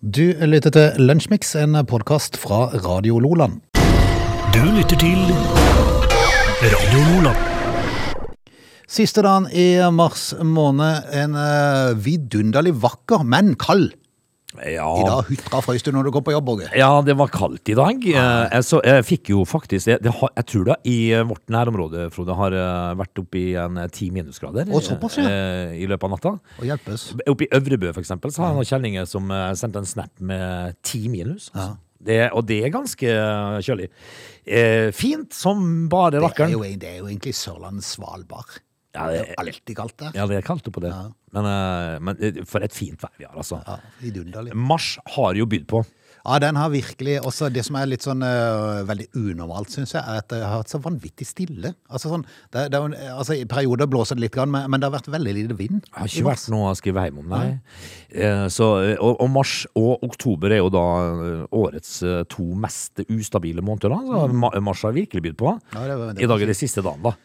Du lytter til Lunsjmix, en podkast fra Radio Loland. Du lytter til Radio Loland. Siste dagen i mars måned. En eh, vidunderlig vakker, men kald. Ja. I dag hutra frøys du når du går på jobb, Borge. ja, det var kaldt i dag. Eh, Jeg, så, jeg fikk jo faktisk det, det har, Jeg tror det i eh, vårt nærområde, Frode, har eh, vært oppe i en ti minusgrader og såpass, ja. i løpet av natta. Og hjelpes. Oppe i Øvrebø, for eksempel, så har jeg noen kjellinger som sendte en snap med ti minus. altså. Det, og det er ganske kjølig. Eh, fint som bare Det er, rakkeren. jo, det er jo egentlig Sørlandet Svalbard. Ja, Det er alltid kaldt der. ja, det er kaldt oppå det. Men, eh, men eh, for et fint vær vi har, altså. Ja. Mars har jo bydd på. Ja, den har virkelig også Det som er litt sånn uh, veldig unormalt, syns jeg, er at det har vært så vanvittig stille. Altså sånn det, det altså I perioder blåser det litt, grann, men, men det har vært veldig lite vind. Det har ikke vært noe å skrive hjem om, nei. Eh, Så, og, og mars og oktober er jo da eh, årets uh, to mest ustabile måneder. Da. Så mm. mars har virkelig bydd på. Ja, det var- det I dag er det siste dagen, da.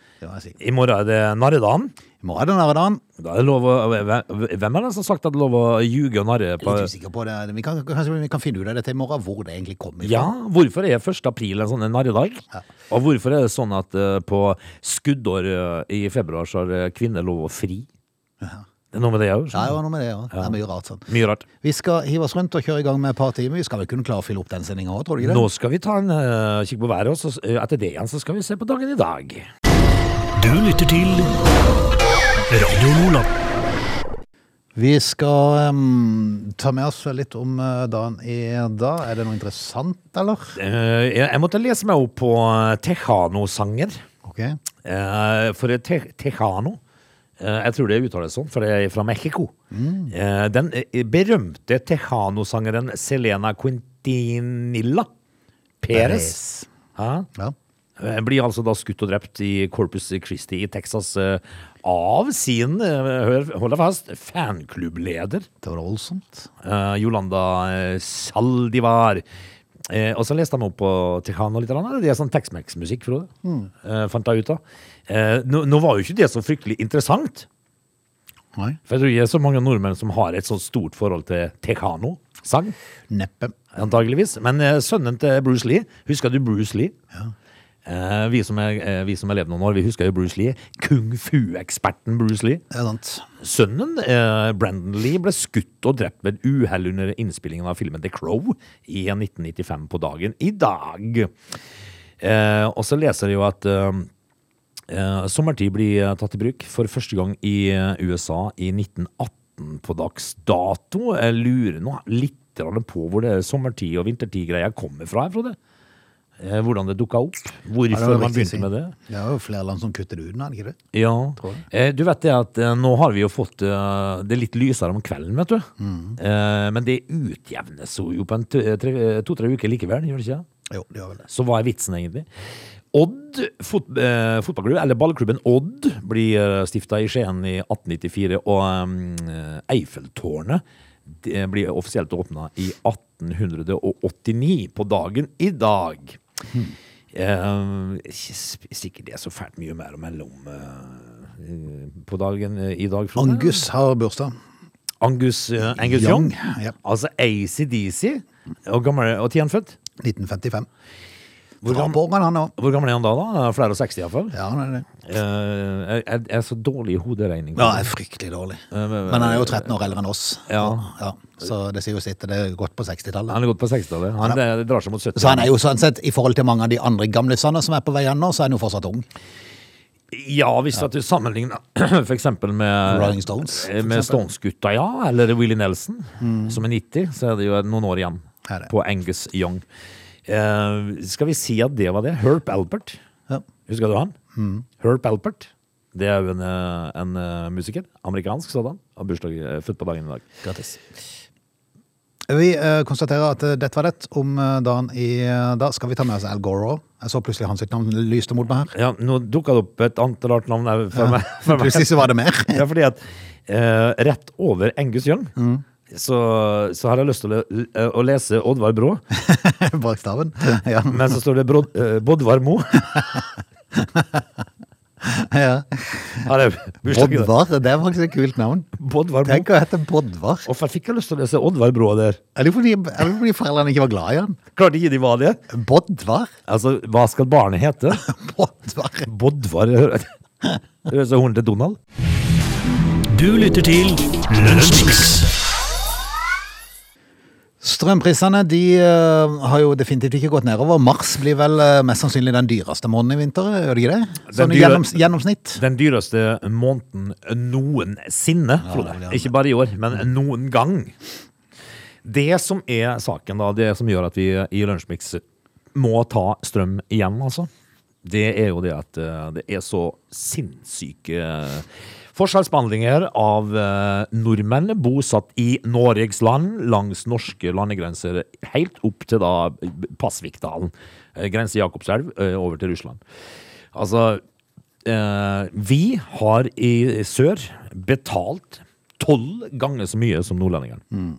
I morgen er det narredagen. I ha er det narredagen. Da er det lov å, hvem er det som har sagt at det er lov å ljuge og narre på er litt usikker på det. Vi kan, kanskje vi kan finne ut av dette i morgen, hvor det egentlig kommer fra. Ja, hvorfor er 1. april en sånn narredag? Og hvorfor er det sånn at eh, på skuddår eh, i februar så har eh, kvinner lov å fri? Det er noe med det òg. Ja, noe med det, ja. Det er mye rart sånn. Mye rart. Vi skal hive oss rundt og kjøre i gang med et par timer. Vi skal vel kunne klare å fylle opp den sendinga òg, tror du ikke det? Nå skal vi ta en uh, kikk på været, og så, etter det igjen så skal vi se på dagen i dag. Du lytter til Radio Nordland. Vi skal um, ta med oss litt om eh, dagen i dag. Er det noe interessant, eller? Uh, jeg, jeg måtte lese meg opp på eh, Tejano-sanger. Ok. Uh, for te Tejano eh, Jeg tror det uttales sånn, for det er fra Mexico. Eh, den berømte Tejano-sangeren Selena Quintinilla Perez? Ja. Eh, Blir altså da skutt og drept i Corpus Christi i Texas eh, av sin, eh, hold deg fast, fanklubbleder. Det var voldsomt. Uh, Yolanda Saldivar. Uh, og så leste han opp på Tejano litt. grann. Det er sånn Tex-Mex-musikk, Frode. Eh, fant jeg ut av. Nå, nå var jo ikke det så fryktelig interessant. Nei. For jeg tror ikke det så mange nordmenn som har et så stort forhold til Tejano-sang. Neppe. Antageligvis. Men sønnen til Bruce Lee, husker du Bruce Lee? Eh, vi, som er, eh, vi som har levd noen år, vi husker jo Bruce Lee. Kung fu-eksperten Bruce Lee. Er sant. Sønnen, eh, Brandon Lee, ble skutt og drept ved et uhell under innspillingen av filmen The Crow i 1995 på dagen i dag. Eh, og så leser jeg jo at eh, eh, sommertid blir eh, tatt i bruk for første gang i eh, USA i 1918 på dags dato. Jeg lurer nå litt på hvor det sommertid- og vintertid-greia kommer fra, Frode. Eh, hvordan det dukka opp. Hvorfor man begynte med det. Det er jo flere land som kutter det ut, er det ikke det? Ja. Eh, du vet det at eh, nå har vi jo fått det litt lysere om kvelden, vet du. Mm. men det utjevnes jo på to-tre uker likevel, gjør det ikke? Jo, det gjør vel det. Så hva er vitsen egentlig? Odd fot, fotballklubb, eller ballklubben Odd, blir stifta i Skien i 1894, og eh, Eiffeltårnet det blir offisielt åpna i 1889, på dagen i dag. Ikke sikkert det er så fælt mye mer å melde om uh, på dagen uh, i dag. Frode. Angus har bursdag. Angus, uh, Angus Young. Young, ja. Altså ACDC. Og gammel og tid er han født? 1955. Hvor gammel, gam- han. Hvor gammel er han da? da? Flere og 60 iallfall. Ja, han er det. Uh, jeg, jeg er så dårlig i hoderegning. Ja, jeg er fryktelig dårlig. men- Men han er jo 13 år eldre enn oss. Ja. ja. Så det sier jo sitt. Det er godt på 60-tallet. Han er godt på 60-tallet. Han det, det drar seg mot 70. Så han er jo sånn sett, i forhold til mange av de andre gamlisene som er på vei nå, så er han jo fortsatt ung. Ja, hvis at du sammenligner eksempel med Rolling Stones, eh. Med Mm. Stones-gutta, ja. Eller Willie Nelson, som er 90. Så er det jo noen år igjen på Angus Young. Eh, skal vi si at det var det? Herp Albert. Ja. Husker du han? Mm. Herp Albert. Det er jo en, eh, en eh, musiker. Amerikansk sådan. Har bursdag, født på dagen i dag. Grattis. Vi konstaterer at dette var det om dagen i dag. Skal vi ta med oss Al Gore? Jeg så plutselig hans navn lyste mot meg her. Ja, nå dukka det opp et annet rart navn for, for meg. For meg. Plutselig så var det mer. Ja, fordi at rett over Angus Young så, så har jeg lyst til å, le, å lese Oddvar Brå, Bak staven. Ja. men så står det Brod, eh, Bodvar Mo. Ja. Dag? Bodvar, det er faktisk et kult navn. Bodvar Mo Tenk å hete Bodvar. Hvorfor fikk jeg lyst til å lese Oddvar Brå der? Er det fordi, er det fordi foreldrene ikke var glad i han? Klarte ikke de var det? Bodvar? Altså, hva skal barnet hete? Bodvar. Bodvar Høres ut som hunden til Donald. Du lytter til Lunsjmix. Strømprisene de eh, har jo definitivt ikke gått nedover. Mars blir vel eh, mest sannsynlig den dyreste måneden i vinter, gjør det ikke det? Sånn dyre- gjennoms, gjennomsnitt. Den dyreste måneden noensinne, Frode. Ja. Ikke bare i år, men noen gang. Det som er saken, da, det som gjør at vi i Lunsjmix må ta strøm igjen, altså, det er jo det at eh, det er så sinnssyke forskjellsbehandlinger av eh, nordmenn bosatt i Norges land langs norske landegrenser helt opp til da Pasvikdalen, eh, grense Jakobselv, eh, over til Russland. Altså, vi har i sør betalt tolv ganger så mye som nordlendingene.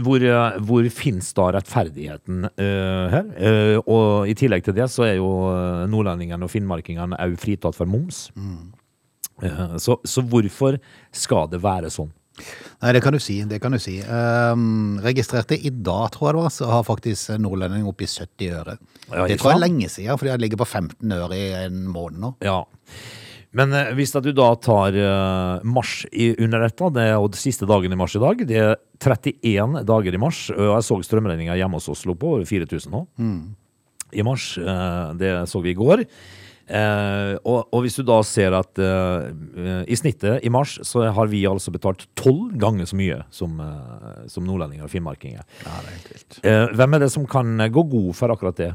Hvor, eh, hvor finnes da rettferdigheten uh, her? Uh, og i tillegg til det så er jo nordlendingene og finnmarkingene òg fritatt for moms. Eh, så, så hvorfor skal det være sånn? Nei, det kan du si. det kan du si. Um, registrerte i dag, tror jeg det var, så har faktisk nordlending oppi 70 øre. Ja, det tror jeg er lenge siden, fordi jeg ligger på 15 øre i en måned nå. Ja. Men eh, hvis at du da tar eh, mars i, under dette, det er jo siste dagen i mars i dag, det er 31 dager i mars, og jeg så strømregninga hjemme hos oss lå på 4000 nå. I mars, eh, det så vi i går. Eh, og, og hvis du da ser at eh, eh, i snittet i mars så har vi altså betalt tolv ganger så mye som, eh, som nordlendinger og finnmarkinger. Ja, det er helt vilt. Eh, hvem er det som kan gå god for akkurat det?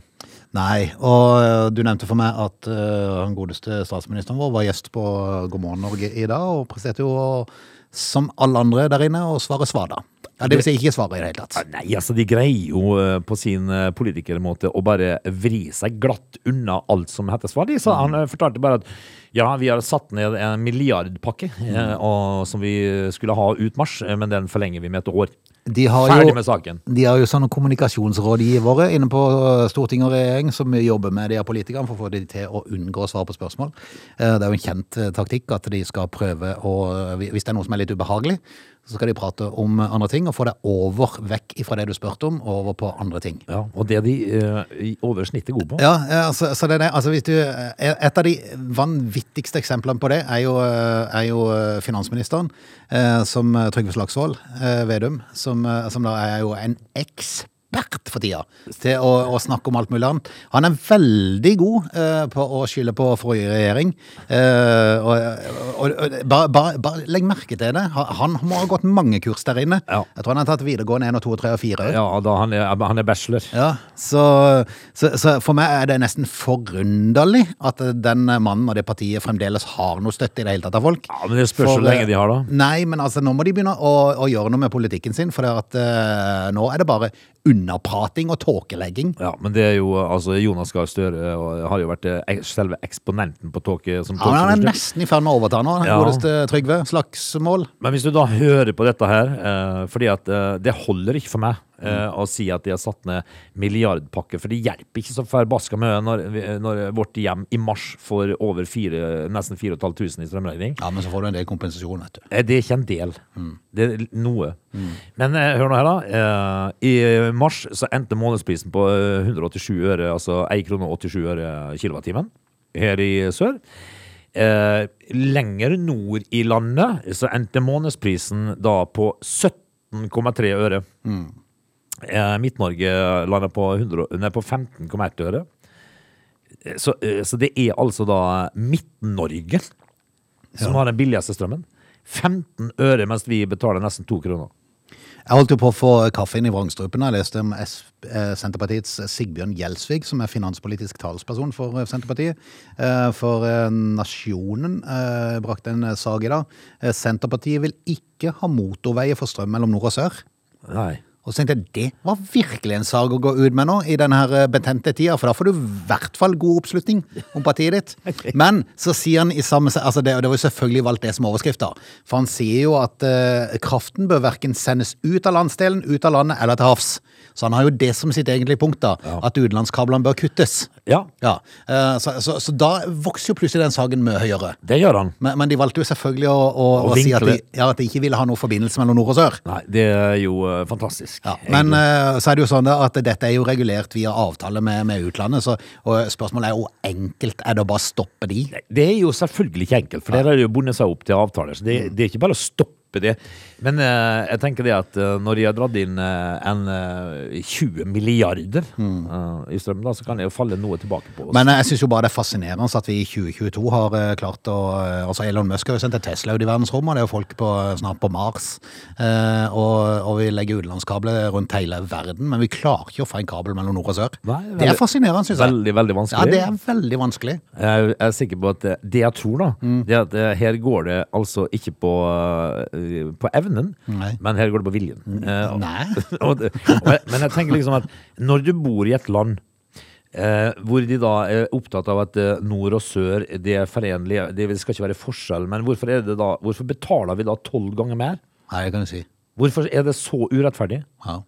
Nei, og øh, du nevnte for meg at den godeste statsministeren vår var gjest på God morgen Norge i dag, og presterte jo som alle andre der inne å svare svada. Ja, det vil si ikke svare i det hele tatt. Nei, altså de greier jo eh, på sin eh, politikermåte å bare vri seg glatt unna alt som heter svar. De sa, han eh, fortalte bare at ja, vi har satt ned en milliardpakke eh, og, som vi skulle ha ut mars, eh, men den forlenger vi med et år. De har Ferdig jo, med saken. de har jo sånne kommunikasjonsrådgivere inne på storting og regjering som jobber med de her politikerne for å få de til å unngå å svare på spørsmål. Det er jo en kjent taktikk at de skal prøve å, hvis det er noe som er litt ubehagelig, så skal de prate om andre ting og få deg over, vekk ifra det du spurte om, og over på andre ting. Ja, og det er de uh, i oversnittet er gode på. Ja, altså, så det er det. Altså, hvis du, et av de vanvittigste eksemplene på det er jo, er jo finansministeren, eh, som Trygve Slagsvold eh, Vedum, som, eh, som da er jo en ekspert for tida til å, å snakke om alt mulig annet. Han er veldig god uh, på å skylde på forrige regjering. Uh, og, og, og bare, bare, bare legg merke til det. Han, må ha gått mange kurs der inne. Ja. Jeg tror han har tatt videregående 1 og 2 og 3 og 4. Ja, da han er, han er bachelor. Ja, så, så, så for meg er det nesten forunderlig at den mannen og det partiet fremdeles har noe støtte i det hele tatt av folk. Ja, men det spørs hvor lenge de har, da. Nei, men altså, nå må de begynne å, å gjøre noe med politikken sin, for at, uh, nå er det bare underprating og tåkelegging. Ja, men det er jo altså Jonas Gahr Støre har jo vært eh, selve eksponenten på tåke som Ja, men han er nesten i ferd med å overta nå, Ja. godeste Trygve. Slagsmål. Men hvis du da hører på dette her, eh, fordi at eh, det holder ikke for meg eh, og si at de har satt ned milliardpakke, for det hjelper ikke så forbaska mye når, når vårt hjem i mars får over fire, nesten 4500 i strømregning. Ja, men så får du en del kompensasjon, vet du. Eh, Det er ikke en del. Det er noe. Men eh, hør nå her, da. I mars så endte månedsprisen på eh, 187 øre, altså 1 krone og 87 øre kilowattimen her i sør. Eh, lenger nord i landet så endte månedsprisen da på 17,3 øre. Eh, Midt-Norge lander på, 100 nei, på 15,1 øre. Eh, Så, eh, så det er altså da Midt-Norge som har den billigste strømmen. 15 øre, mens vi betaler nesten to kroner. Jeg holdt jo på å få kaffe inn i vrangstrupen. Jeg leste om eh, Senterpartiets Sigbjørn Gjelsvig, som er finanspolitisk talsperson for eh, Senterpartiet. Eh, For eh, Nasjonen eh, brakte en eh, sak i dag. Eh, Senterpartiet vil ikke ha motorveier for strøm mellom nord og sør. Nei. Og så tenkte jeg, det var virkelig en sak å gå ut med nå i denne her eh, betente tida, for da får du i hvert fall god oppslutning om partiet ditt. Men så sier han i samme, altså det, og det var jo selvfølgelig valgt det som overskrift da, for han sier jo at uh, kraften bør hverken sendes ut av landsdelen, ut av landet eller til havs. Så han har jo det som sitt egentlige punkt da, at utenlandskablene bør kuttes. Ja, Ja, Uh, så, så, så da vokser jo plutselig den saken mye høyere. det gjør han. Men, men de valgte jo selvfølgelig å, å, Å si at de, ja, at de ikke ville ha noe forbindelse mellom nord og sør. Nei, det er jo uh, fantastisk. Ja, men uh, så er det jo sånn at dette er jo regulert via avtale med, med utlandet, så, spørsmålet er hvor enkelt er det å bare stoppe de? Det er jo selvfølgelig ikke enkelt, for der har det jo bundet seg opp til avtaler. Så det, det er ikke bare å stoppe det. Men eh, jeg tenker det at eh, når de har dratt inn eh, en eh, 20 milliarder eh, i strøm, da, så kan det jo falle noe tilbake på oss. Men eh, jeg synes jo bare det er fascinerende at vi i 2022 har eh, klart å eh, Altså Elon Musk har jo sendt et Tesla ut i verdensrommet, og det er jo folk på, snart på Mars. Eh, og, og vi legger utenlandskabler rundt hele verden, men vi klarer ikke å få en kabel mellom nord og sør. Nei, det veldig- er fascinerende, synes jeg. veldig, veldig vanskelig. Ja, det er veldig vanskelig. Jeg er- er sikker på at det, det jeg tror, da, Mm. det er at eh, her går det altså ikke på, eh, på evnen, Nei. men her går det på viljen. Eh, Nei. og og men jeg tenker liksom at når du bor i et land eh, hvor de da er opptatt av at eh, nord og sør det er forenlig, det skal ikke være forskjell, men hvorfor, er det da, hvorfor betaler vi da tolv ganger mer? Nei, det kan du si. Hvorfor er det så urettferdig? Ja.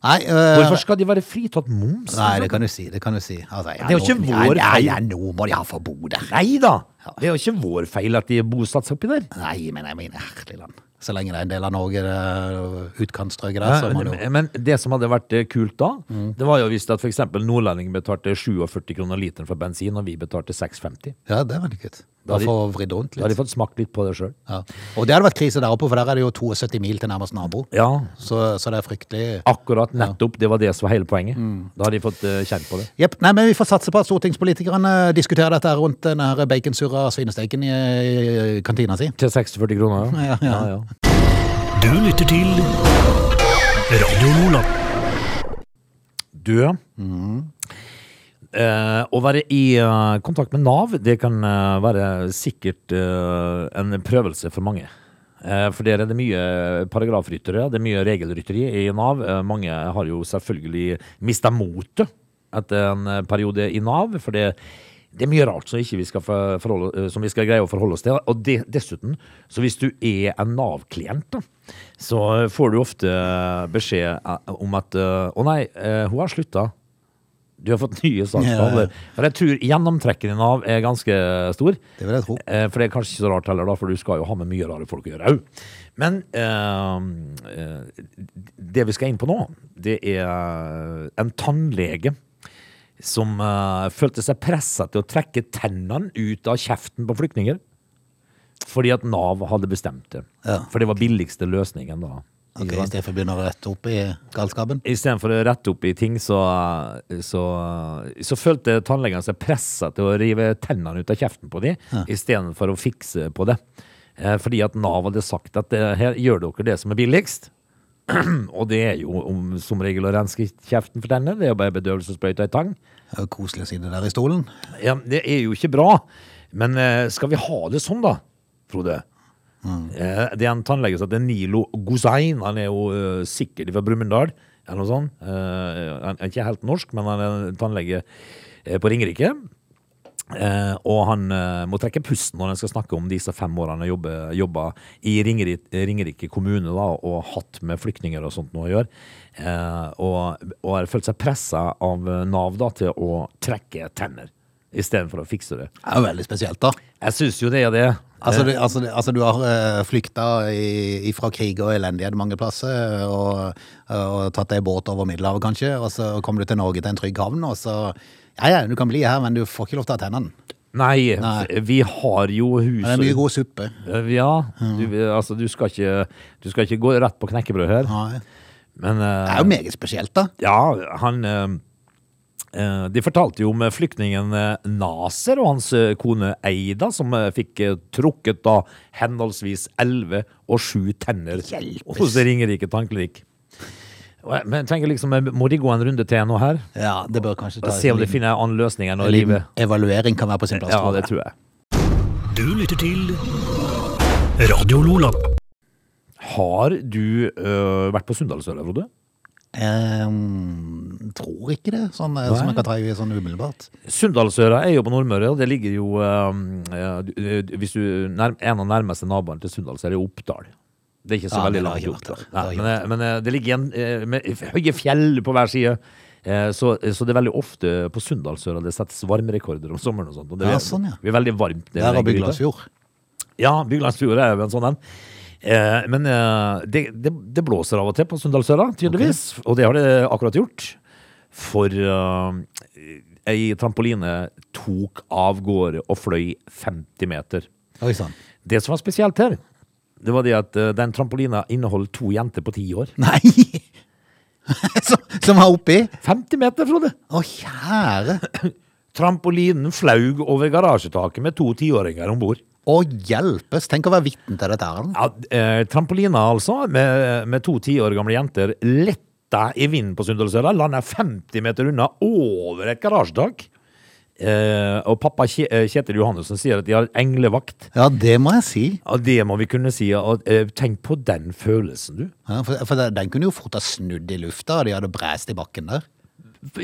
Nei, øh, Hvorfor skal de være fritatt moms? Nei, det kan du si. Det kan du si. Altså, Det er jo ikke vår feil. Nei, nå må de ha få bo der. Nei da! Det er jo ikke vår feil at de er bosatt oppi der. Nei, men jeg mener herlig land. Så lenge det er en del av Norge, det er utkantstrøket der, så må det Men, jo men det som hadde vært eh, kult da, Mm. det var jo hvis at eksempel nordlendingen betalte 47 kroner literen for bensin, og vi betalte 6,50. Ja, det er veldig kult. Da Da hadde de- vridd rundt Da hadde de fått smakt litt på det sjøl. Ja. Og det hadde vært krise der oppe, for der er det jo 72 mil til nærmest nabo. Ja, Så, så det er fryktelig akkurat nettopp. Det var det som var hele poenget. Mm. Da hadde de fått eh, kjent på det. Jepp. Nei, men vi får satse på at stortingspolitikerne diskuterer dette her rundt den her baconsurra svinesteiken i, i kantina si. Til 46 kroner, Ja, ja. Du lytter til Radio Nordland. Du, eh, å være i eh, kontakt med Nav, det kan eh, være sikkert eh, en prøvelse for mange. Eh, for der er det mye paragrafryttere, det er mye regelrytteri i Nav. Eh, mange har jo selvfølgelig mista motet etter en eh, periode i Nav, for det, det er mye rart som, vi forholde, eh, som vi skal greie å forholde oss til. Og det, dessuten, så hvis du er en Nav-klient, så får du ofte beskjed eh, om at eh, Å nei, eh, hun har slutta. Du har fått nye saksbehandler. For jeg tror gjennomtrekken i Nav er ganske stor. Det vil jeg tro. Eh, For det er kanskje ikke så rart heller, da, for du skal jo ha med mye rare folk å gjøre òg. Men eh, det vi skal inn på nå, det er en tannlege som eh, følte seg pressa til å trekke tennene ut av kjeften på flyktninger. Fordi at Nav hadde bestemt det. Ja. For det var billigste løsningen da. Ok, Ikke I stedet for å begynne å rette opp i galskapen. Istedenfor å rette opp i ting, så, så, så følte tannlegene seg pressa til å rive tennene ut av kjeften på dem, Ja. istedenfor å fikse på det. Eh, fordi at Nav hadde sagt at det, her gjør dere det som er billigst. Og det er jo om, som regel å renske kjeften for tenner. Det er jo bare bedøvelsessprøyte i tang. Det er jo Koselig å sitte der i stolen. Ja, det er jo ikke bra. Men eh, skal vi ha det sånn, da, Frode? Eh, det er en tannlege som heter Nilo Gozain. Han er jo eh, sikkert fra Brumunddal, eller noe sånt. Eh, han er ikke helt norsk, men han er tannlege eh, på Ringerike. Eh, og han eh, må trekke pusten når han skal snakke om disse fem årene han har jobba i Ringerike, Ringerike kommune da, og hatt med flyktninger og sånt noe å gjøre. Eh, og, og har følt seg pressa av Nav da, til å trekke tenner istedenfor å fikse det. Det er jo veldig spesielt, da. Jeg syns jo det er det. Altså, du, altså, altså du har uh, flykta fra krig og elendighet mange plasser, og, og tatt deg båt over Middelhavet kanskje, og så kommer du til Norge til en trygg havn, og så Ja, ja, du kan bli her, men du får ikke lov til å ha tennene. Nei, Nei. vi har jo hus det er mye god suppe. Eh, Ja, du, altså du skal, ikke, du skal ikke gå rett på knekkebrød her. Nei. Men uh, Det er jo meget spesielt, da. Ja, han eh, eh, De fortalte jo om flyktningen eh, Naser og hans eh, kone Eida, som eh, fikk eh, trukket da henholdsvis 11 og 7 tenner Hjelpes. hos Ringerike tannklinikk. Men tenker liksom, eh, Må de gå en runde til nå her? Ja, det bør kanskje ta Se om de finner en annen løsning enn å en rive evaluering kan være på sin plass. Ja, det tror jeg. Du lytter til Radio Lola. Har du øh, vært på Sunndalsøra, Frode? Ehm, tror ikke det, sånn, eh, som jeg kan ta i sånn umiddelbart. Sunndalsøra er jo på Nordmøre, og det ligger jo eh, ja, du- du- Hvis du nær, En av nærmeste naboene til Sunndal, så er det Oppdal. Det er ikke så Ja, veldig langt der. Det Nei, men, eh, men det ligger en, eh, med høye fjell på hver side. Så, så det er veldig ofte på Sunndalsøra det settes varmerekorder om sommeren. og sånt. Og det Ja, er, sånn, ja. det er veldig varmt. det Der har. Byglandsfjord. Ja, Byglandsfjord er jo en sånn en. Eh, men eh, det, det, det blåser av og til på Sunndalsøra, tydeligvis. Og det har det akkurat gjort. For eh, ei trampoline tok av gårde og fløy 50 meter. Oi sånn. Det som var spesielt her, det var det at eh, den trampolina inneholdt to jenter på ti år. Nei! som, som var oppi? 50 meter, Frode! Å, kjære. Trampolinen flaug over garasjetaket med to tiåringer om bord. Å, hjelpes. Tenk å være vitne til dette her. Ja, eh, trampolina altså, med, med to ti år gamle jenter, letta i vinden på Sunndalsøra, landa 50 meter unna over et garasjetak. Eh, og pappa eh, Kjetil Johannessen sier at de har englevakt. Ja, det må jeg si. Ja, det må vi kunne si. Og, eh, tenk på den følelsen, du. Ja, for, for den kunne jo fort ha snudd i lufta, og de hadde bræst i bakken der.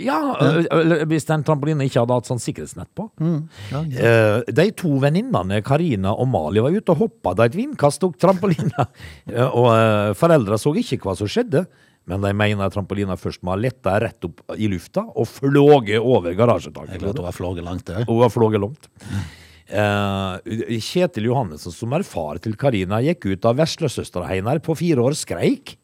Ja, eh, eller hvis den trampolinen ikke hadde hatt sånn sikkerhetsnett på. Ja, ja. de to venninnene Karina og Mali var ute og hoppa da et vindkast tok trampolina. Eh, og eh, foreldra så ikke hva som skjedde, men de mener trampolina først må ha letta rett opp i lufta og flåget over garasjetaket. Hun har flåget langt der. Hun har flåget langt. Eh, Kjetil Johannessen, som er far til Karina, gikk ut av veslesøstera hennes på fire år skreik.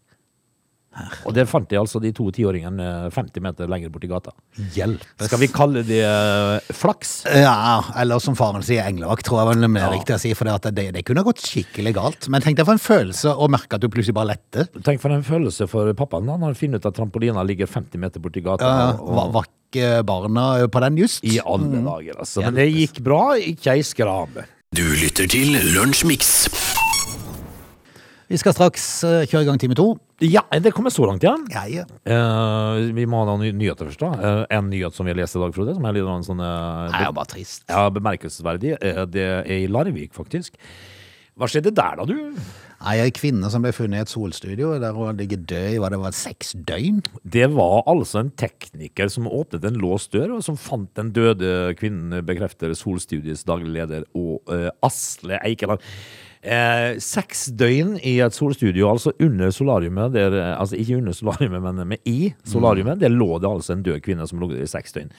Og der fant de altså de to tiåringene eh, 50 meter lenger borti gata. Hjelpes. Skal vi kalle det eh, flaks? Ja, eller som faren sier, englevakt, tror jeg var det mer riktig å si. For det, at det, det kunne gått skikkelig galt. Men tenk deg for en følelse å merke at du plutselig bare letter. Tenk for en følelse for pappaen da, når han finner ut at trampolina ligger 50 meter borti gata. Ja, og, var, ikke barna på den just? I alle dager, altså. Men det gikk bra, ikke ei skrame. Du lytter til Lunsjmix. Vi skal straks eh, kjøre i gang time to. Ja, det kommer så langt, ja. Ja, ja. Uh, vi må ha noen ny- nyheter først, da. Uh, en nyhet som vi har lest i dag, Frode, som er litt sånn uh, er bare trist. ja, bemerkelsesverdig. Eh, det er i Larvik, faktisk. Hva skjedde der, da, du? Nei, ei kvinne som ble funnet i et solstudio der hun ligger død i hva det var, seks døgn. Det var altså en tekniker som åpnet en låst dør, og som fant den døde kvinnen, bekrefter Solstudiets daglig leder og uh, Asle Eikeland. Eh, seks døgn i et solstudio, altså under solariumet, der, eh, altså ikke under solariumet, men med i solariumet, der lå det altså en død kvinne som lå der i seks døgn.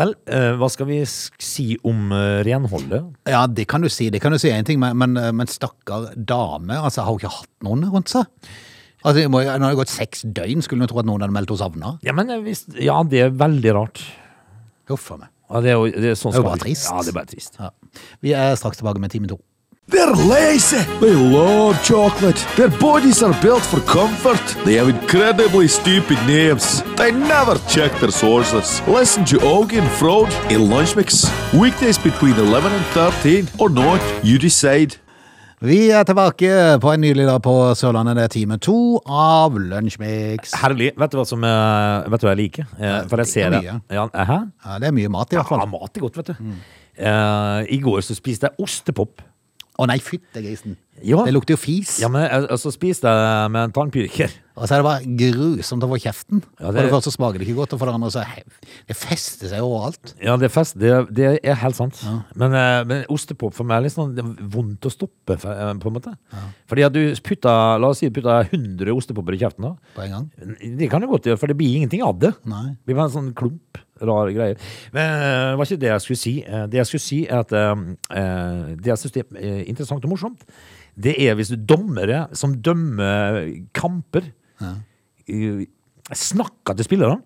Vel, eh, hva skal vi si om eh, renholdet? Ja, det kan du si. Det kan du si en ting, men, men, men stakkar dame, altså har hun ikke hatt noen rundt seg? Altså, det må, Nå når det gått seks døgn, skulle du tro at noen hadde meldt henne savna? Ja, men hvis, ja, det er veldig rart. Huff a meg. Ja, det er jo det er sånn Det er jo bare trist. Ja, det er bare trist. Ja. Vi er straks tilbake med time to. They're lazy. They love chocolate. Their bodies are built for comfort. They have incredibly stupid names. They never check their sources. Listen to Augie and Frode in Lunch Mix. Weekdays between 11 and 13 or not, you decide. Vi er tilbake på en nylig dag på Sørlandet. Det er time to av Lunsjmix. Herlig. Vet du hva som eh, Vet du hva jeg liker? Eh, For jeg det ser er det. mye. Ja, hæ? Ja, det er mye mat, i hvert Ja, fall. mat er godt, vet du. Eh, I går så spiste jeg ostepop. Å nei, fytte grisen. Ja. Det lukter jo fis. Ja, men altså, så spiste jeg med en tannpirker. Og så er det bare grusomt å få kjeften. Ja, For det- det første så smaker det ikke godt, og for det andre så det fester seg overalt. Ja, det fest. Det, det er helt sant. Men, eh, men ostepop for meg er litt sånn det er vondt å stoppe, eh, på en måte. Fordi at du putter, la oss si, du putter 100 ostepopper i kjeften da. På en gang. Det kan du godt gjøre, for det blir ingenting av det. Nei. Det blir bare en sånn klump, rar greier. Men eh, det var ikke det jeg skulle si. Eh, Det jeg skulle si er at eh, eh, det jeg synes er eh, interessant og morsomt, det er hvis dommere som dømmer kamper, ja. snakker til spillerne.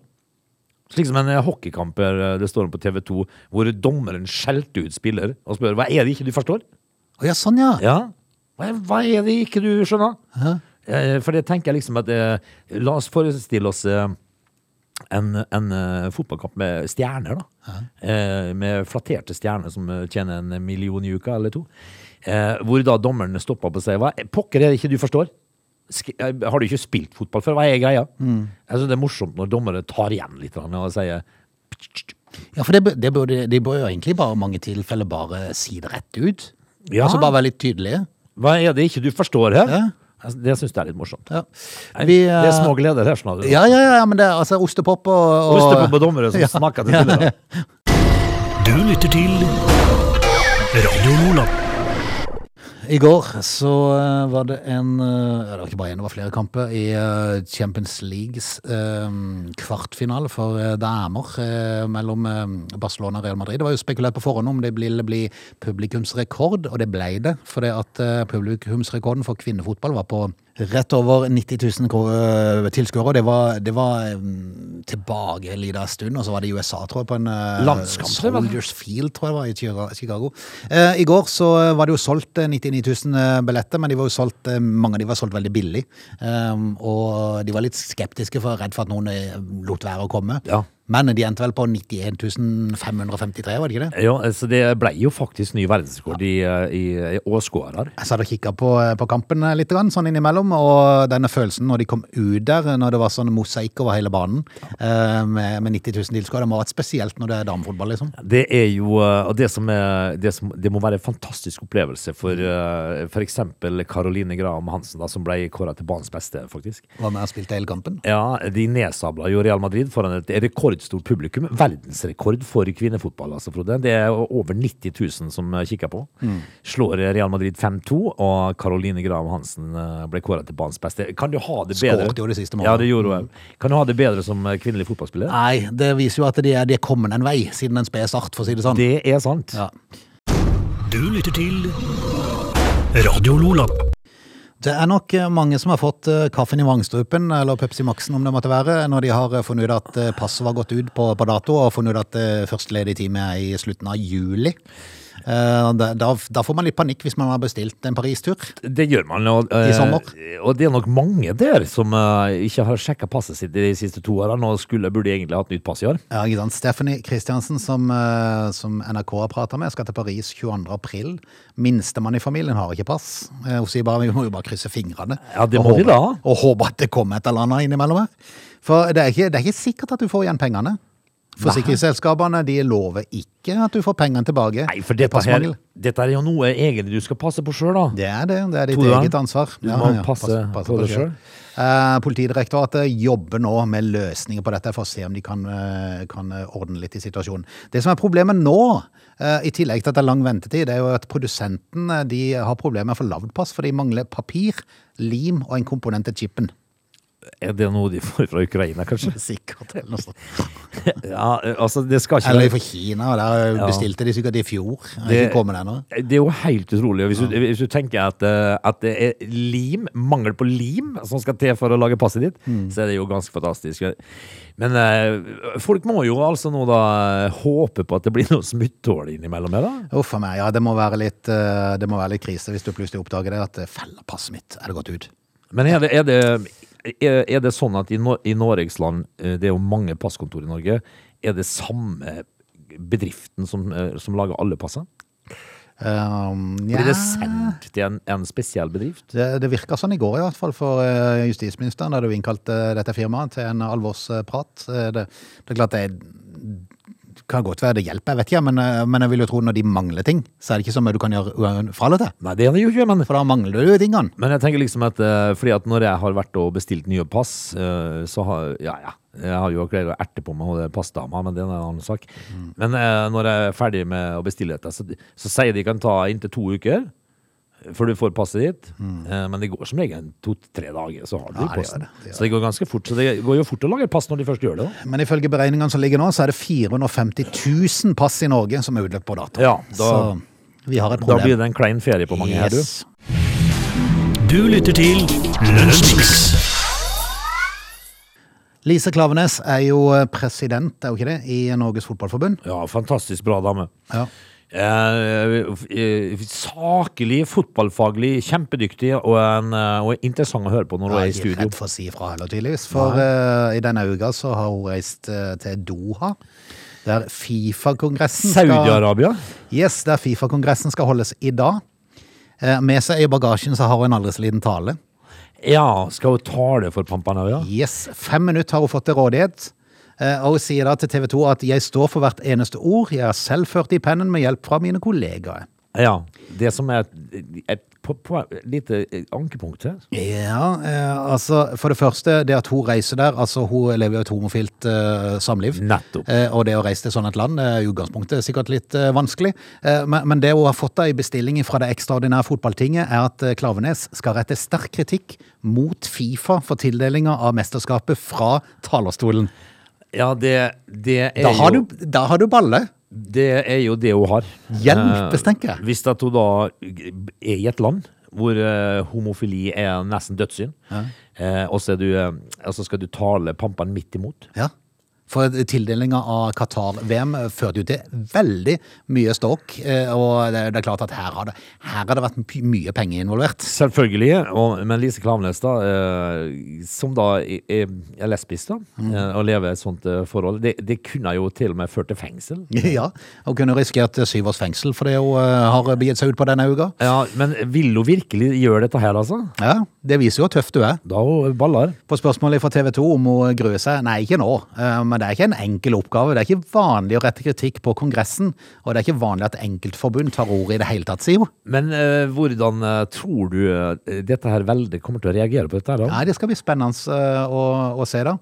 Slik som en eh, hockeykamper eh, det står om på TV 2, hvor dommeren skjelte ut spiller og spør hva er det ikke du forstår. Å ja, sånn ja. Ja, hva er, hva er det ikke du skjønner? Eh, For det tenker jeg liksom at eh, La oss forestille oss eh, en, en eh, fotballkamp med stjerner, da. Eh, med flatterte stjerner som eh, tjener en million i uka eller to. Eh, hvor da dommeren stopper på seg. Hva pokker er det ikke du forstår? Sk eh, har du ikke spilt fotball før? Hva er greia? Jeg synes det er morsomt når dommere tar igjen litt og sier Ja, for det, bør- det burde, de bør jo egentlig bare i mange tilfeller bare si det rett ut. Ja. Altså bare være litt tydelige. Hva er det ikke du forstår her? Ja. Altså, Det syns jeg er litt morsomt. Ja. Vi, det er eh, små gleder her, skjønner. Ja, ja, ja, men det er altså ostepop og, og Ostepop og dommere som Ja. snakker til spillere. Du lytter til Radio Lola. I går så eh, var det en eh, Det var ikke bare en, det var flere kamper i eh, Champions Leagues kvartfinale for damer mellom Barcelona og Real Madrid. Det var jo spekulert på forhånd om det ville bli publikumsrekord, og det ble det. For det at publikumsrekorden for kvinnefotball var på rett over 90 000 kro- eh, tilskuere. Det det var tilbake en liten stund, og så var det i USA, tror jeg, på en eh, Landskamp? Soldiers Field, tror jeg var, i Chicago. Eh, I går så var det jo solgt eh, 99 000 billetter, men de var jo solgt, eh, mange av de var solgt veldig billig. Og de var litt skeptiske, for redd for at noen eh, lot være å komme. Ja. Men de endte vel på 91 553, var det ikke det? Ja, så det ble jo faktisk ny verdensrekord i, eh, i, i åskåere. Jeg satt og kikka på, på kampen eh, litt, grann, sånn innimellom, og denne følelsen når de kom ut der, når det var sånn mosaikk over hele banen ja. med, med 90 000 tilskuere, det må ha vært spesielt når det er damefotball, liksom. Det er jo eh, det som er det, som, det må være en fantastisk opplevelse for uh, f.eks. Caroline Graham Hansen, da, som ble kåra til banens beste, faktisk. Var med og spilte hele kampen. Ja, De nedsabla jo Real Madrid foran et rekordstort publikum. Verdensrekord for kvinnefotball, altså, Frode. Det er over 90 000 som kikker på. Slår Real Madrid 5-2, og Caroline Graham Hansen eh, ble kåra til banens beste. Kan du ha det bedre? Skåret jo det siste målet. Ja, det gjorde hun òg. Kan du ha det bedre som eh, kvinnelig fotballspiller? Nei, det viser jo at de er, de er kommet en vei siden en sped start, for å si det sånn. Det er sant. Ja. Du lytter til Radio Lola. Det er nok eh, mange som har fått eh, kaffen i vrangstrupen, eller Pepsi Maxen om det måtte være, når de har eh, funnet ut at passet var gått ut på, på dato, og funnet ut at første ledige time er i slutten av juli. Eh, Da, da, får man litt panikk hvis man har bestilt en Paris-tur. Det gjør man. Og, eh, I sommer. og det er nok mange der som eh, ikke har sjekka passet sitt de siste to årene, og skulle, burde egentlig hatt nytt pass i år. Ja, ikke sant? Stephanie Christiansen, som, eh, som NRK har prata med, skal til Paris 22. april. Minstemann i familien har ikke pass. Eh, Hun sier bare vi må jo bare krysse fingrene. Ja, det og må vi håpe- da. Og håpe at det kommer et eller annet innimellom her. For det er, ikke, det er ikke sikkert at du får igjen pengene. Forsikringsselskapene de lover ikke at du får pengene tilbake. Nei, for dette, her, dette er jo noe egentlig du skal passe på sjøl, da. Det er det. Det er ditt Tror eget ansvar. Du må passe på det selv. Eh, Politidirektoratet jobber nå med løsninger på dette for å se om de kan, eh, kan ordne litt i situasjonen. Det som er problemet nå, eh, i tillegg til at det er lang ventetid, det er jo at produsentene de har problemer med å få lagd pass, for de mangler papir, lim og en komponent til chipen. Er det noe de får fra Ukraina, kanskje? Sikkert. Eller noe sånt. Ja, altså, det skal ikke Eller fra Kina, og der Ja. bestilte de sikkert i fjor. Det Det- er jo helt utrolig. Hvis du, hvis du tenker at, eh, at det er lim, mangel på lim som skal til for å lage passet ditt, Mm. så er det jo ganske fantastisk. Men eh, folk må jo altså nå da eh, håpe på at det blir noe smutthull innimellom her, da. Uff a meg. Ja, det må, litt, eh, det må være litt krise hvis du plutselig oppdager det, at feller passet mitt. Er det gått ut? Men er det, er det, er, er det sånn at i, Nor i Norges land, eh, det er jo mange passkontor i Norge, er det samme bedriften som, eh, som lager alle passene? Um, Blir det sendt til en, en spesiell bedrift? Det, det virka sånn i går, i hvert fall for eh, justisministeren, da du innkalte dette firmaet til en alvorsprat. Det, det er klart det kan godt være det hjelper, jeg vet ikke, men, eh, men jeg vil jo tro når de mangler ting, så er det ikke så mye du kan gjøre fra eller til. Nei, det er det jo ikke, men For da mangler du jo tingene. Men jeg tenker liksom at eh, fordi at når jeg har vært og bestilt nye pass, eh, så har Ja, ja. Jeg har jo greid å erte på meg hun passdama, men det er en annen sak. Men eh, når jeg er ferdig med å bestille dette, så, så sier de kan ta inntil to uker før du får passet ditt. Mm. men det går som regel to-tre dager, så har du Ja, i det gjør posten. det, det gjør så det går ganske fort. Så det går jo fort å lage pass når de først gjør det. Da. Men ifølge beregningene som ligger nå, så er det 450 000 pass i Norge som er utløpt på dato. Ja, da- så vi har et Da blir det en klein ferie på mange her, du. Du lytter til Lunsjmix. Lise Klavenes er jo president, er hun ikke det, i Norges Fotballforbund? Ja, fantastisk bra dame. Ja. Eh, eh, saklig, fotballfaglig, kjempedyktig og, en, eh, og interessant å høre på når hun er i er ikke studio. redd for å si ifra heller, tydeligvis. For eh, i denne uka så har hun reist eh, til Doha. Der Fifa-kongressen Saudi-Arabia? Yes, der Fifa-kongressen skal holdes i dag. Eh, Med seg i bagasjen så har hun en aldri så liten tale. Ja, skal hun tale for Pampanaria? Yes, Fem minutter har hun fått til rådighet. Eh, Og hun sier da til TV 2 at 'jeg står for hvert eneste ord'. 'Jeg har selv ført i pennen med hjelp fra mine kollegaer'. Ja. Det som er et, på, på lite ankepunkt her. Ja, eh, altså for det første, det at hun reiser der, altså hun lever jo et homofilt eh, samliv. Nettopp. Eh, og det å reise til sånn et land er i utgangspunktet sikkert litt eh, vanskelig. Eh, men, men det hun har fått da i bestilling fra det ekstraordinære fotballtinget, er at Klavenes skal rette sterk kritikk mot Fifa for tildelinga av mesterskapet fra talerstolen. Ja, det, det er Da har jo du, da har du balle. Det er jo det hun har. Hjelpes, Eh, tenker jeg. Hvis at hun da er i et land hvor eh, homofili er nesten dødssynd, eh, og så, du, eh, og så skal du tale pampene midt imot. Ja. For tildelinga av Qatar-VM førte jo til veldig mye ståk. eh, Og det er klart at her har det, her har det vært mye penger involvert. Selvfølgelig, og, men Lise Klaveness, da, eh, som da er, er lesbisk da, Mm. eh, og lever i et sånt forhold, det, det kunne jo til og med ført til fengsel. Ja, Og kunne risikert syv års fengsel for det hun har begitt seg ut på denne uka. Ja, Men vil hun virkelig gjøre dette her, altså? Ja, Det viser jo hvor tøff du er. Da hun baller. På spørsmålet fra TV 2 om hun gruer seg Nei, ikke nå. Men det er ikke en enkel oppgave. Det er ikke vanlig å rette kritikk på Kongressen. Og det er ikke vanlig at enkeltforbund tar ordet i det hele tatt, hun. Men eh, hvordan eh, tror du eh, dette her veldig kommer til å reagere på dette da? Nei, det skal bli spennende eh, å, å se, da.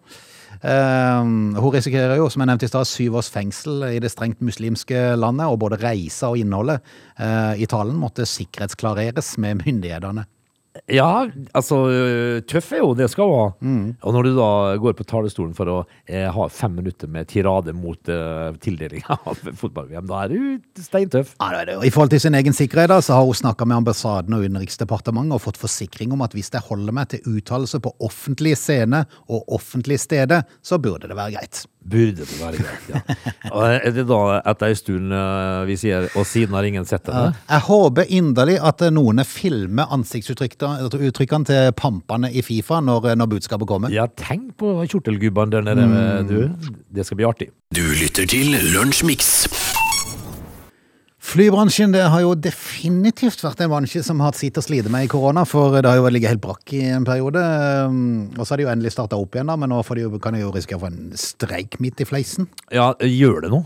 Uh, hun risikerer jo, som jeg nevnte i stad, syv års fengsel i det strengt muslimske landet, og både reisa og innholdet uh, i talen måtte sikkerhetsklareres med myndighetene. Ja, altså tøff er jo det skal hun ha. Mm. Og når du da går på talerstolen for å eh, ha fem minutter med tirade mot eh, tildelinga av fotball-VM, da er du steintøff. Ja, det er det. I forhold til sin egen sikkerhet da, så har hun snakka med ambassaden og Utenriksdepartementet og fått forsikring om at hvis jeg holder meg til uttalelse på offentlig scene og offentlig steder, så burde det være greit. Burde det være greit, ja. Og er det da etter ei stund øh, vi sier 'og siden har ingen sett henne'? Jeg håper inderlig at noen filmer ansiktsuttrykkene til pampene i Fifa når, når budskapet kommer. Ja, tenk på kjortelgubbene der nede, Mm. du. Det skal bli artig. Du lytter til Lunsjmix. Flybransjen det har jo definitivt vært en bransje som har hatt sitt å slite med i korona, for det har jo ligget helt brakk i en periode. Og så har de jo endelig starta opp igjen, da, men nå får de jo, kan de jo risikere å få en streik midt i fleisen. Ja, gjør det noe?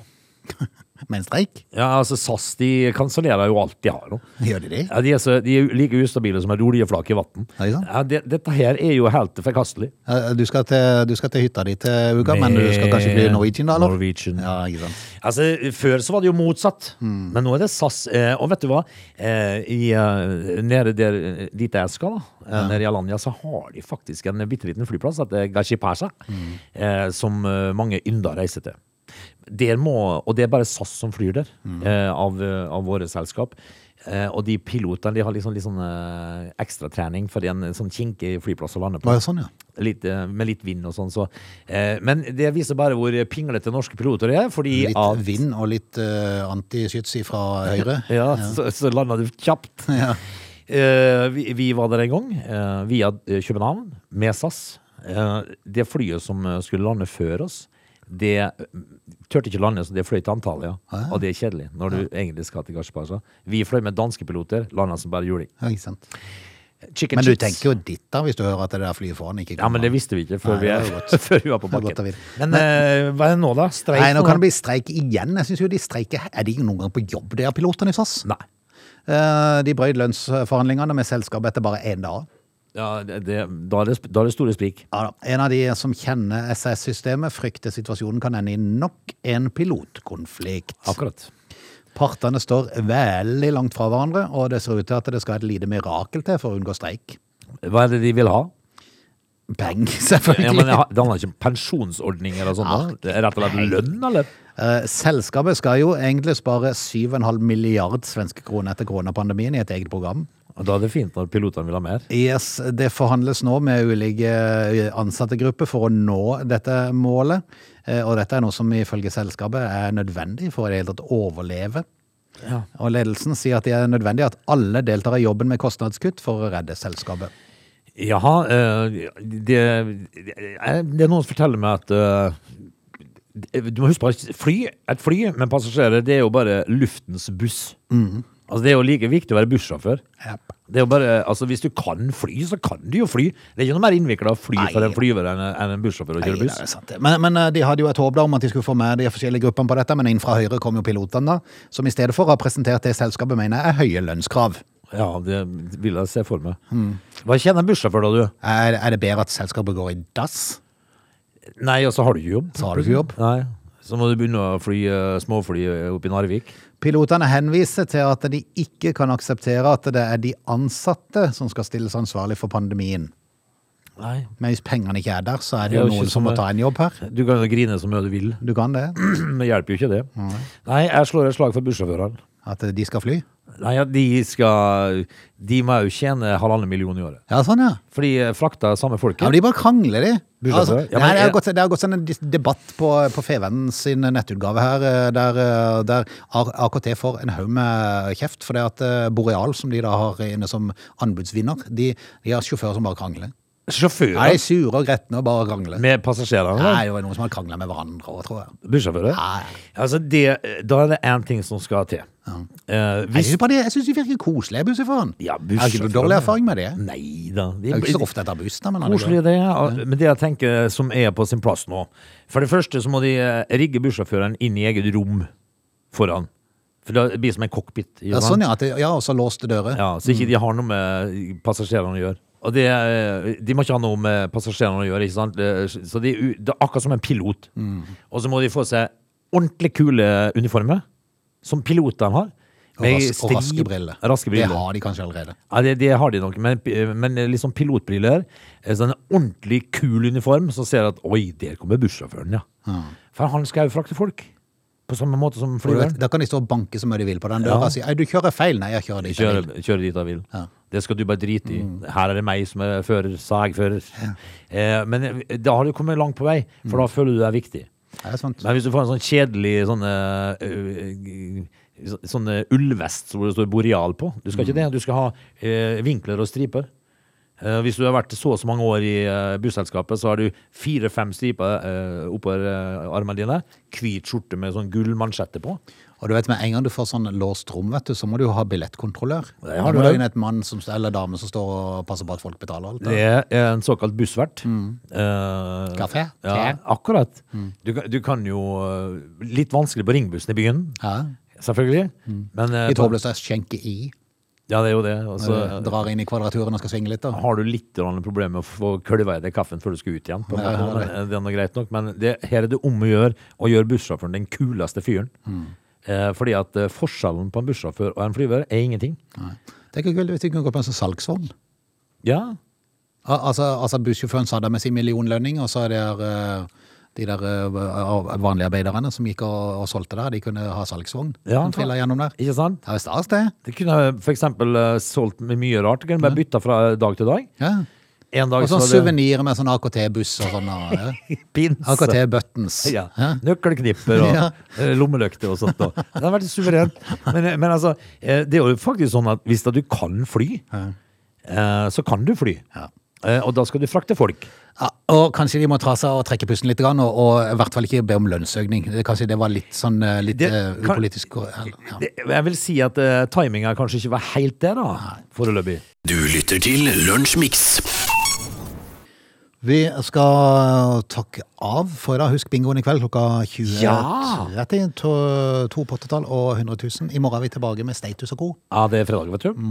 Med en streik? Ja, altså SAS de kansellerer jo alt de har nå. Gjør de det? Ja, de, er så, de er like ustabile som et oljeflak i vann. Ja, det, dette her er jo helt forkastelig. Du skal til, du skal til hytta di til uka, men du skal kanskje bli Norwegian, da? eller? Norwegian. Ja, ikke sant. Altså, Før så var det jo motsatt, Mm. men nå er det SAS. Eh, og vet du hva? Eh, i, eh, nede der, dit jeg skal, da, ja. nede i Alanya, så har de faktisk en bitte liten flyplass, det er Gashipasa, Mm. som mange ynder å reise til. Der må, og det er bare SAS som flyr der, Mm. av, eh, av våre selskap. Eh, og de pilotene de har liksom, sånn eh, ekstratrening, for en sånn kinkig flyplass å lande på. Ja, sånn, ja? Litt, med litt vind og sånn. Så. Eh, men det viser bare hvor pinglete norske piloter er. Fordi Litt at, vind og litt uh, antiskyts fra høyre. Ja, Så, så landa du kjapt. Ja. Eh, vi, vi var der en gang, eh, via København, med SAS. Eh, det flyet som skulle lande før oss, det tørte turte ikke lande, så det fløy til Antalya. Og det er kjedelig når du egentlig skal til Gashpasa. Vi fløy med danske piloter, landa som bare juling. Ja, ikke sant. Chicken Men du chips. tenker jo ditt da, hvis du hører at det der flyet foran ikke Ja, men det visste vi ikke før, Nei, vi, før vi var på bakken. Men, Men uh, hva er det nå, da? Streik? Nei, nå kan det bli streik igjen. Jeg synes jo de streiker Er de noen gang på jobb, de her pilotene i SAS? Nei. Uh, De brøt lønnsforhandlingene med selskapet etter bare én dag. Ja, det, det, da, er det, da er det store sprik. Ja. En av de som kjenner SAS-systemet, frykter situasjonen kan ende i nok en pilotkonflikt. Akkurat. Partene står veldig langt fra hverandre, og det ser ut til at det skal et lite mirakel til for å unngå streik. Hva er det de vil ha? Penger, Ja, selvfølgelig. men Det handler ikke om pensjonsordninger og sånn? da? Det er rett og slett lønn, eller? Eh, Selskapet skal jo egentlig spare 7,5 milliard svenske kroner etter koronapandemien i et eget program. Og Da er det fint når pilotene vil ha mer. Yes, det forhandles nå med ulike ansattegrupper for å nå dette målet. Eh, Og dette er noe som ifølge selskapet er nødvendig for å i det hele tatt overleve. Ja. Og ledelsen sier at det er nødvendig at alle deltar i jobben med kostnadskutt for å redde selskapet. Jaha, eh, det, det er noen som forteller meg at eh, Du må huske på at fly, et fly med passasjerer, det er jo bare luftens buss. Altså Det er jo like viktig å være bussjåfør. Yep. Det er jo bare, altså Hvis du kan fly, så kan du jo fly. Det er ikke noe mer innvikla å fly Nei. for en flyver enn en, en bussjåfør å Nei, kjøre det buss. er sant. Men, men eh, de hadde jo et håp da om at de skulle få med de forskjellige gruppene på dette, men inn fra Høyre kom jo pilotene, da, som i stedet for har presentert det selskapet mener er høye lønnskrav. Ja, det vil jeg se for meg. Hva tjener en bussjåfør, da, du? Er, er det bedre at selskapet går i dass? Nei, og så har du ikke jobb. Så har du ikke jobb. Nei. Så må du begynne å fly eh, småfly eh, opp i Narvik. Pilotene henviser til at de ikke kan akseptere at det er de ansatte som skal stilles ansvarlig for pandemien. Nei. Men hvis pengene ikke er der, så er det Det er jo noen som må ta en jobb her. Du kan jo grine så mye du vil, Du kan det? men det hjelper jo ikke det. Nei, jeg slår et slag for bussjåførene. At de skal fly? Nei, ja, de skal De må jo tjene halvannen million i året. Ja, sånn ja. For de frakter samme folket. Ja, men De bare krangler, de. Altså, Ja, men det, har gått, det har gått en debatt på, på Fevennen sin nettutgave her, eh, der, eh, der AKT får en haug med kjeft. For det at eh, Boreal, som de da har inne som anbudsvinner, de, de har sjåfører som bare krangler. Sjåfører Nei, sure og gretne og bare krangler. med passasjerene. Nei, det var noen som har krangla med hverandre òg, tror jeg. Bussjåfører? Altså, det, da er det én ting som skal til. Eh, Jeg hvis bare de, jeg synes de virker koselige, bussjåføren. Ja, har ikke du dårlig erfaring med det. Nei da. Det er jo ikke så ofte etter buss, da. Men Koselig det, og- men det jeg tenker som er på sin plass nå For det første så må de eh, rigge bussjåføren inn i eget rom foran. For det blir som en cockpit. ikke Ja, sant? sånn, ja. At det, ja, og så låste dører. Ja, så ikke de har noe med passasjerene å gjøre. Og det, eh, de må ikke ha noe med passasjerene å gjøre, ikke sant? Det- Så de, er det er akkurat som en pilot. Og så må de få seg ordentlig kule uniformer, som pilotene har. Og, ras, og raske briller. Raske briller. Det har de kanskje allerede. Ja, det, det har de nok, men, men liksom pilotbriller. Sånn en ordentlig kul uniform, så ser at oi, der kommer bussjåføren, ja. For han skal jo frakte folk. På samme måte som flyveren. da kan de stå og banke så mye de vil på den Ja. døra og si «Ei, du kjører feil. Nei, jeg kjører dit jeg vil. kjører dit jeg vil. Ja. Det skal du bare drite i. Her er det meg som er fører, sagfører. fører. Eh, men eh, da har du kommet langt på vei, for da føler du deg viktig. Ja. Men hvis du får en sånn kjedelig sånn eh, øh, sånn eh, ullvest hvor det står Boreal på Du skal ikke det. Du skal ha eh, vinkler og striper. Eh, hvis du har vært så og så mange år i eh, busselskapet, så har du fire-fem striper eh, oppover eh, armene dine. Hvit skjorte med sånn gullmansjetter på. Og du vet, med en gang du får sånn låst rom, vet du, så må du jo ha billettkontrollør. Det har du. du inn et mann som, eller dame som står og passer på at folk betaler alt. Det er en såkalt bussvert. Eh, Kaffe? Ja, Te? akkurat. Du, kan- du kan jo eh, Litt vanskelig på ringbussen i byen, Ja. selvfølgelig. Men eh, Litt håpløst å skjenke i. Ja, det er jo det. Og så, Når du drar inn i kvadraturen og skal svinge litt. da. har du litt problemer med å få kølva i deg kaffen før du skal ut igjen. På Ja, det. men eh, det er noe greit nok. Men det, her er det om å gjøre å gjøre bussjåføren den kuleste fyren. Mm. Eh, fordi at eh, forskjellen på en bussjåfør og en flyver er ingenting. Nei. Tenk hvor kult hvis du kunne gå på en sånn salgsvogn. Ja, Al- Altså, altså bussjåføren sa det med sin millionlønning, og så er det eh, de der eh, vanlige arbeiderne som gikk og, og solgte der, de kunne ha salgsvogn. Ja, som trilla gjennom der. ikke sant? Det er stas, det. De kunne for eksempel eh, solgt med mye rart. Det kunne bare bytta fra dag til dag. Ja. En dag Og sånn suvenirer med sånn AKT-buss og sånn. Pins. AKT-buttons. Ja. Nøkkelknipper og Ja. eh, lommelykter og sånt. da. Det har vært suverent. Men, men altså, eh, det er jo faktisk sånn at hvis da du kan fly, ja. så kan du fly. Ja. Eh, Og da skal du frakte folk. Ja, og kanskje de må ta seg og trekke pusten litt, og, og i hvert fall ikke be om lønnsøkning. Kanskje det var litt sånn eh, litt Det eh, kan- upolitisk. eller, Ja. Det, jeg vil si at uh, timinga kanskje ikke var helt det, da, foreløpig. Du lytter til Lunsjmix. Vi skal takke av for. Husk bingoen i kveld klokka 20.30. Ja! to, to pottetall og 100 000. I morgen er vi tilbake med Status og co. Ja, det er fredag, vet du.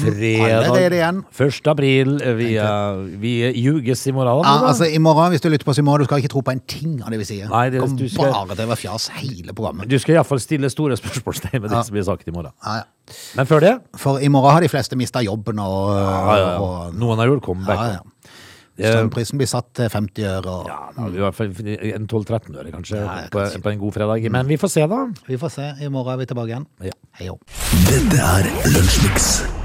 Fredag. Det igjen. 1. april. Vi, uh, vi ljuges i morgen. Ja, altså i morgen, hvis du lytter på oss i morgen, du skal ikke tro på en ting av det vi sier. Nei, det- Kom du skal- bare til å være fjas hele programmet. Du skal iallfall stille store spørsmålstegn ved det Ja. som blir sagt i morgen. Ja, ja. Men før det For i morgen har de fleste mista jobben, og, ja, ja, ja. og Noen har gjort comeback. ja, ja. Eh, Strømprisen blir satt til 50 øre. Og, Ja, i hvert fall en 12-13 øre, kanskje, Ja, på, på en god fredag. Men vi får se, da. Vi får se. I morgen er vi tilbake igjen. Ja. Hei jo. Dette er Lunsjmix.